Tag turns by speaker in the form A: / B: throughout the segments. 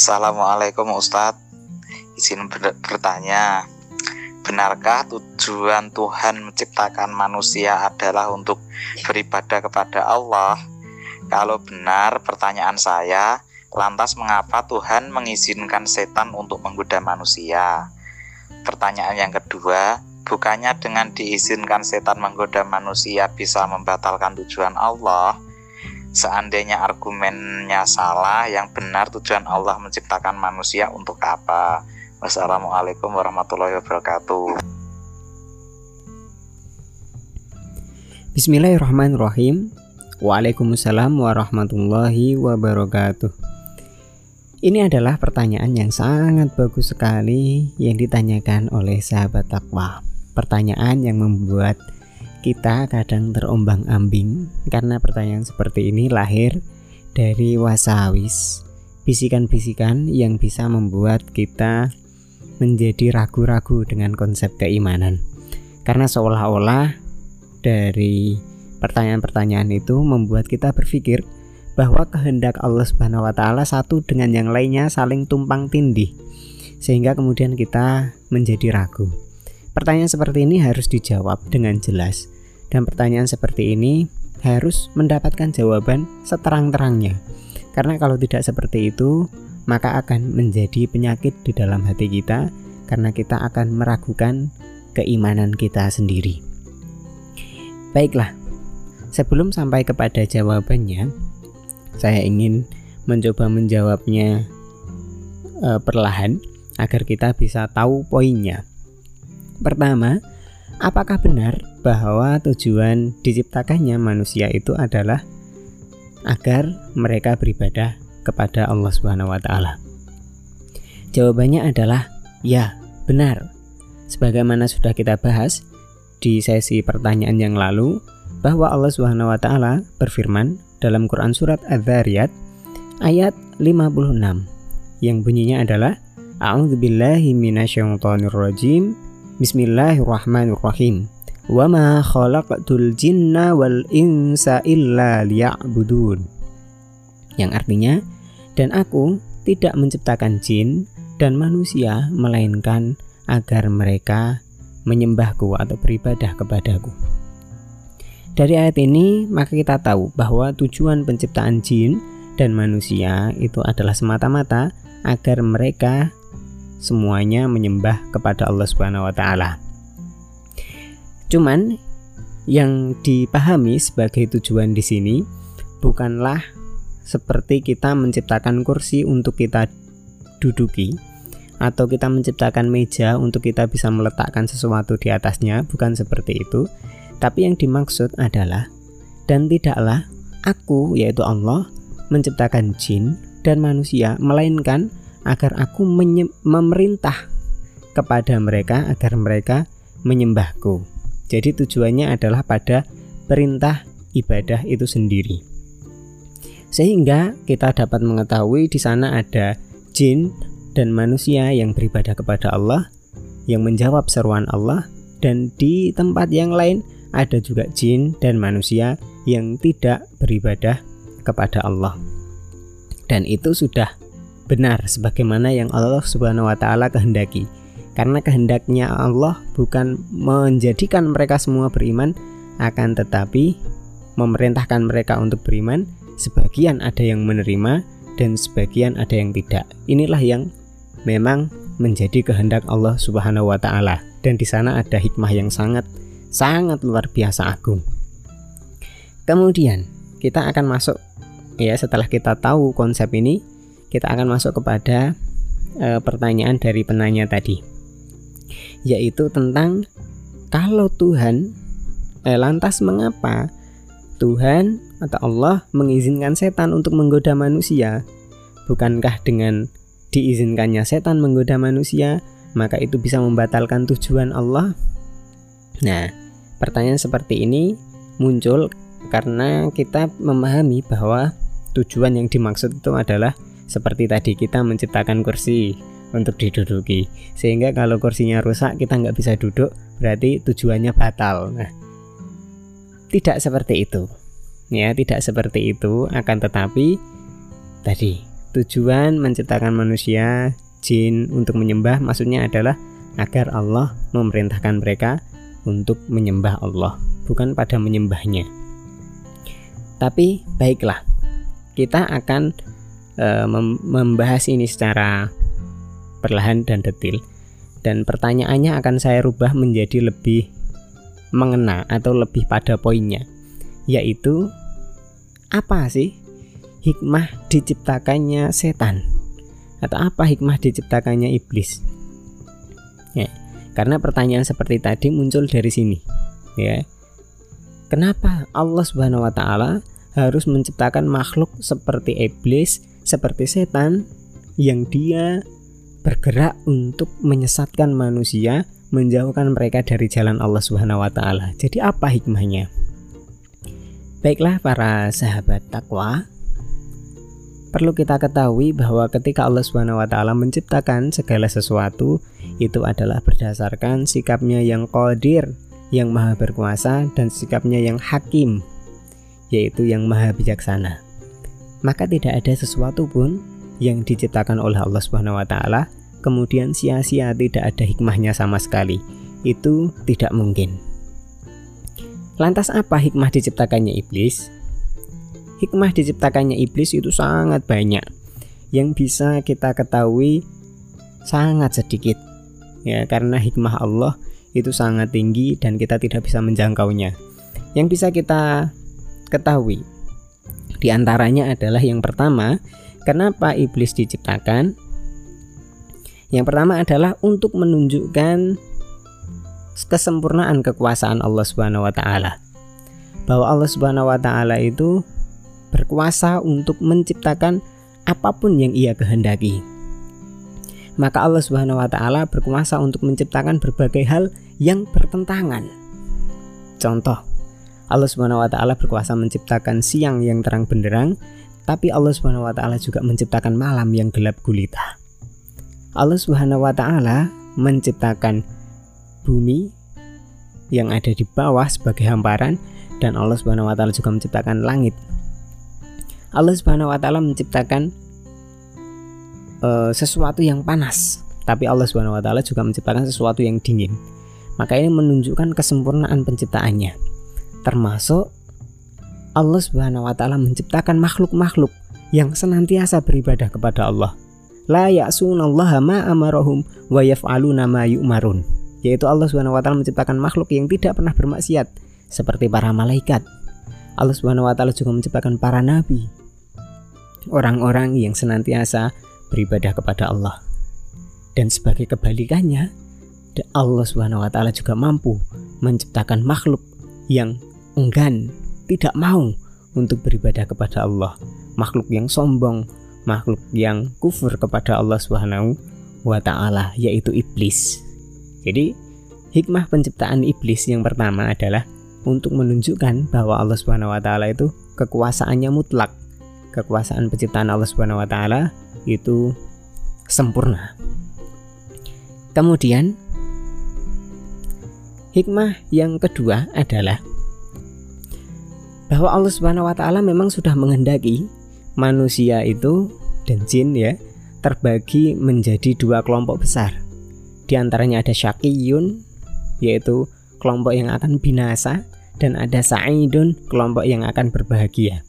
A: Assalamualaikum Ustadz Izin ber bertanya Benarkah tujuan Tuhan menciptakan manusia adalah untuk beribadah kepada Allah? Kalau benar pertanyaan saya Lantas mengapa Tuhan mengizinkan setan untuk menggoda manusia? Pertanyaan yang kedua Bukannya dengan diizinkan setan menggoda manusia bisa membatalkan tujuan Allah? Seandainya argumennya salah, yang benar tujuan Allah menciptakan manusia untuk apa? Wassalamualaikum warahmatullahi wabarakatuh.
B: Bismillahirrahmanirrahim. Waalaikumsalam warahmatullahi wabarakatuh. Ini adalah pertanyaan yang sangat bagus sekali yang ditanyakan oleh sahabat takwa. Pertanyaan yang membuat kita kadang terombang-ambing karena pertanyaan seperti ini lahir dari wasawis, bisikan-bisikan yang bisa membuat kita menjadi ragu-ragu dengan konsep keimanan. Karena seolah-olah dari pertanyaan-pertanyaan itu membuat kita berpikir bahwa kehendak Allah Subhanahu wa taala satu dengan yang lainnya saling tumpang tindih sehingga kemudian kita menjadi ragu. Pertanyaan seperti ini harus dijawab dengan jelas dan pertanyaan seperti ini harus mendapatkan jawaban seterang-terangnya. Karena kalau tidak seperti itu, maka akan menjadi penyakit di dalam hati kita karena kita akan meragukan keimanan kita sendiri. Baiklah, sebelum sampai kepada jawabannya, saya ingin mencoba menjawabnya uh, perlahan agar kita bisa tahu poinnya. Pertama, apakah benar bahwa tujuan diciptakannya manusia itu adalah agar mereka beribadah kepada Allah Subhanahu wa taala? Jawabannya adalah ya, benar. Sebagaimana sudah kita bahas di sesi pertanyaan yang lalu bahwa Allah Subhanahu wa taala berfirman dalam Quran surat Az-Zariyat ayat 56 yang bunyinya adalah A'udzubillahi minasyaitonirrajim Bismillahirrahmanirrahim. Wa ma khalaqtul jinna wal insa illa liya'budun. Yang artinya, dan aku tidak menciptakan jin dan manusia melainkan agar mereka menyembahku atau beribadah kepadaku. Dari ayat ini, maka kita tahu bahwa tujuan penciptaan jin dan manusia itu adalah semata-mata agar mereka semuanya menyembah kepada Allah Subhanahu wa taala. Cuman yang dipahami sebagai tujuan di sini bukanlah seperti kita menciptakan kursi untuk kita duduki atau kita menciptakan meja untuk kita bisa meletakkan sesuatu di atasnya, bukan seperti itu. Tapi yang dimaksud adalah dan tidaklah aku yaitu Allah menciptakan jin dan manusia melainkan agar aku memerintah kepada mereka agar mereka menyembahku. Jadi tujuannya adalah pada perintah ibadah itu sendiri. Sehingga kita dapat mengetahui di sana ada jin dan manusia yang beribadah kepada Allah, yang menjawab seruan Allah, dan di tempat yang lain ada juga jin dan manusia yang tidak beribadah kepada Allah. Dan itu sudah benar sebagaimana yang Allah Subhanahu wa taala kehendaki. Karena kehendaknya Allah bukan menjadikan mereka semua beriman akan tetapi memerintahkan mereka untuk beriman, sebagian ada yang menerima dan sebagian ada yang tidak. Inilah yang memang menjadi kehendak Allah Subhanahu wa taala dan di sana ada hikmah yang sangat sangat luar biasa agung. Kemudian kita akan masuk ya setelah kita tahu konsep ini kita akan masuk kepada e, pertanyaan dari penanya tadi, yaitu tentang kalau Tuhan, eh, lantas mengapa Tuhan atau Allah mengizinkan setan untuk menggoda manusia? Bukankah dengan diizinkannya setan menggoda manusia, maka itu bisa membatalkan tujuan Allah? Nah, pertanyaan seperti ini muncul karena kita memahami bahwa tujuan yang dimaksud itu adalah seperti tadi kita menciptakan kursi untuk diduduki. Sehingga kalau kursinya rusak kita nggak bisa duduk berarti tujuannya batal. Nah tidak seperti itu. Ya tidak seperti itu. Akan tetapi tadi tujuan menciptakan manusia jin untuk menyembah maksudnya adalah agar Allah memerintahkan mereka untuk menyembah Allah bukan pada menyembahnya. Tapi baiklah kita akan e, membahas ini secara perlahan dan detil dan pertanyaannya akan saya rubah menjadi lebih mengena atau lebih pada poinnya yaitu apa sih hikmah diciptakannya setan? Atau apa hikmah diciptakannya iblis? Ya karena pertanyaan seperti tadi muncul dari sini ya. Kenapa Allah Subhanahu wa taala harus menciptakan makhluk seperti iblis seperti setan yang dia bergerak untuk menyesatkan manusia menjauhkan mereka dari jalan Allah Subhanahu wa taala. Jadi apa hikmahnya? Baiklah para sahabat takwa, perlu kita ketahui bahwa ketika Allah Subhanahu wa taala menciptakan segala sesuatu itu adalah berdasarkan sikapnya yang qadir, yang maha berkuasa dan sikapnya yang hakim, yaitu yang maha bijaksana. Maka tidak ada sesuatu pun yang diciptakan oleh Allah Subhanahu wa taala kemudian sia-sia tidak ada hikmahnya sama sekali. Itu tidak mungkin. Lantas apa hikmah diciptakannya iblis? hikmah diciptakannya iblis itu sangat banyak yang bisa kita ketahui sangat sedikit ya karena hikmah Allah itu sangat tinggi dan kita tidak bisa menjangkaunya yang bisa kita ketahui di antaranya adalah yang pertama kenapa iblis diciptakan yang pertama adalah untuk menunjukkan kesempurnaan kekuasaan Allah Subhanahu wa taala bahwa Allah Subhanahu wa taala itu berkuasa untuk menciptakan apa pun yang ia kehendaki. Maka Allah Subhanahu wa taala berkuasa untuk menciptakan berbagai hal yang bertentangan. Contoh, Allah Subhanahu wa taala berkuasa menciptakan siang yang terang benderang, tapi Allah Subhanahu wa taala juga menciptakan malam yang gelap gulita. Allah Subhanahu wa taala menciptakan bumi yang ada di bawah sebagai hamparan dan Allah Subhanahu wa taala juga menciptakan langit Allah Subhanahu wa taala menciptakan uh, sesuatu yang panas, tapi Allah Subhanahu wa taala juga menciptakan sesuatu yang dingin. Maka ini menunjukkan kesempurnaan penciptaannya. Termasuk Allah Subhanahu wa taala menciptakan makhluk-makhluk yang senantiasa beribadah kepada Allah. La ya'sunallaha ma amarahum wa yaf'aluna ma yu'marun. Yaitu Allah Subhanahu wa taala menciptakan makhluk yang tidak pernah bermaksiat seperti para malaikat. Allah Subhanahu wa taala juga menciptakan para nabi orang-orang yang senantiasa beribadah kepada Allah. Dan sebagai kebalikannya, Allah Subhanahu wa taala juga mampu menciptakan makhluk yang enggan, tidak mau untuk beribadah kepada Allah. Makhluk yang sombong, makhluk yang kufur kepada Allah Subhanahu wa taala yaitu iblis. Jadi, hikmah penciptaan iblis yang pertama adalah untuk menunjukkan bahwa Allah Subhanahu wa taala itu kekuasaannya mutlak kekuasaan penciptaan Allah Subhanahu wa taala itu sempurna. Kemudian hikmah yang kedua adalah bahwa Allah Subhanahu wa taala memang sudah menghendaki manusia itu dan jin ya terbagi menjadi dua kelompok besar. Di antaranya ada syakiyun yaitu kelompok yang akan binasa dan ada sa'idun kelompok yang akan berbahagia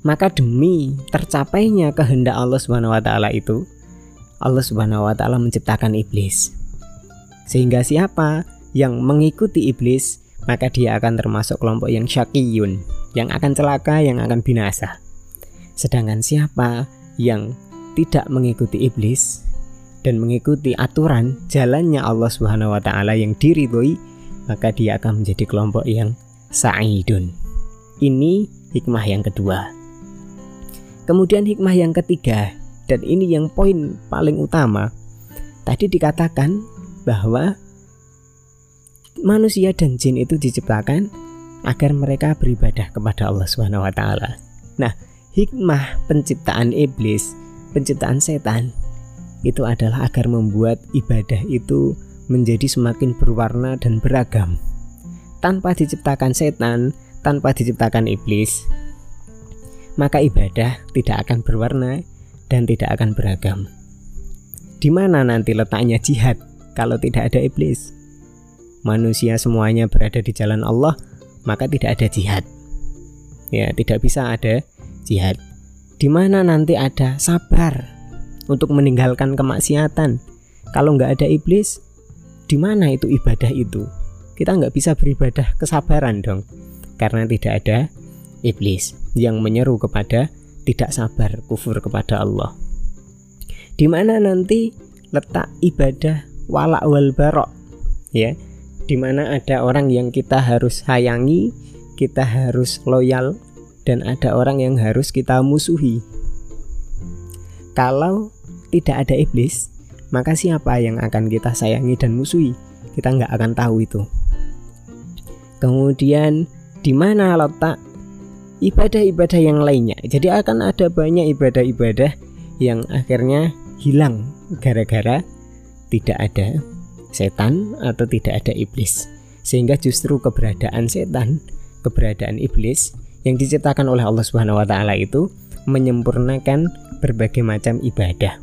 B: maka demi tercapainya kehendak Allah Subhanahu wa taala itu Allah Subhanahu wa taala menciptakan iblis. Sehingga siapa yang mengikuti iblis, maka dia akan termasuk kelompok yang syakiyun, yang akan celaka, yang akan binasa. Sedangkan siapa yang tidak mengikuti iblis dan mengikuti aturan jalannya Allah Subhanahu wa taala yang diridhoi, maka dia akan menjadi kelompok yang sa'idun. Ini hikmah yang kedua. Kemudian hikmah yang ketiga dan ini yang poin paling utama. Tadi dikatakan bahwa manusia dan jin itu diciptakan agar mereka beribadah kepada Allah Subhanahu wa taala. Nah, hikmah penciptaan iblis, penciptaan setan itu adalah agar membuat ibadah itu menjadi semakin berwarna dan beragam. Tanpa diciptakan setan, tanpa diciptakan iblis, maka ibadah tidak akan berwarna dan tidak akan beragam. Di mana nanti letaknya jihad kalau tidak ada iblis? Manusia semuanya berada di jalan Allah, maka tidak ada jihad. Ya, tidak bisa ada jihad. Di mana nanti ada sabar untuk meninggalkan kemaksiatan. Kalau nggak ada iblis, di mana itu ibadah itu? Kita nggak bisa beribadah kesabaran dong, karena tidak ada iblis yang menyeru kepada tidak sabar kufur kepada Allah. Di mana nanti letak ibadah walak wal barok ya di mana ada orang yang kita harus sayangi, kita harus loyal dan ada orang yang harus kita musuhi. Kalau tidak ada iblis, maka siapa yang akan kita sayangi dan musuhi? Kita nggak akan tahu itu. Kemudian di mana letak ibadah-ibadah yang lainnya. Jadi akan ada banyak ibadah-ibadah yang akhirnya hilang gara-gara tidak ada setan atau tidak ada iblis. Sehingga justru keberadaan setan, keberadaan iblis yang diciptakan oleh Allah Subhanahu wa taala itu menyempurnakan berbagai macam ibadah.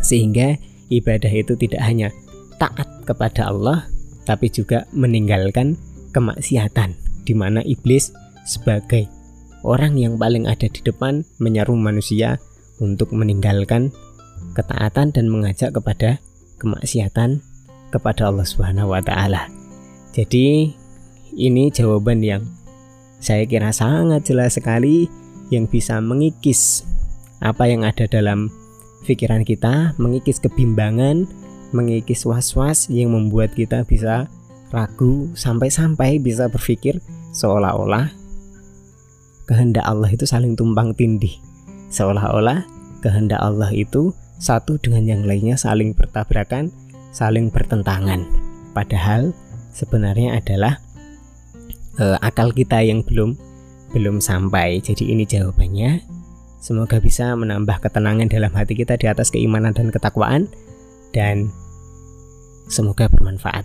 B: Sehingga ibadah itu tidak hanya taat kepada Allah tapi juga meninggalkan kemaksiatan di mana iblis sebagai orang yang paling ada di depan menyeru manusia untuk meninggalkan ketaatan dan mengajak kepada kemaksiatan kepada Allah Subhanahu wa taala. Jadi ini jawaban yang saya kira sangat jelas sekali yang bisa mengikis apa yang ada dalam pikiran kita, mengikis kebimbangan, mengikis was-was yang membuat kita bisa ragu sampai-sampai bisa berpikir seolah-olah kehendak Allah itu saling tumpang tindih. Seolah-olah kehendak Allah itu satu dengan yang lainnya saling bertabrakan, saling bertentangan. Padahal sebenarnya adalah uh, akal kita yang belum belum sampai. Jadi ini jawabannya. Semoga bisa menambah ketenangan dalam hati kita di atas keimanan dan ketakwaan dan semoga bermanfaat.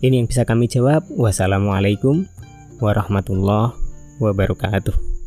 B: Ini yang bisa kami jawab. Wassalamualaikum warahmatullahi wabarakatuh.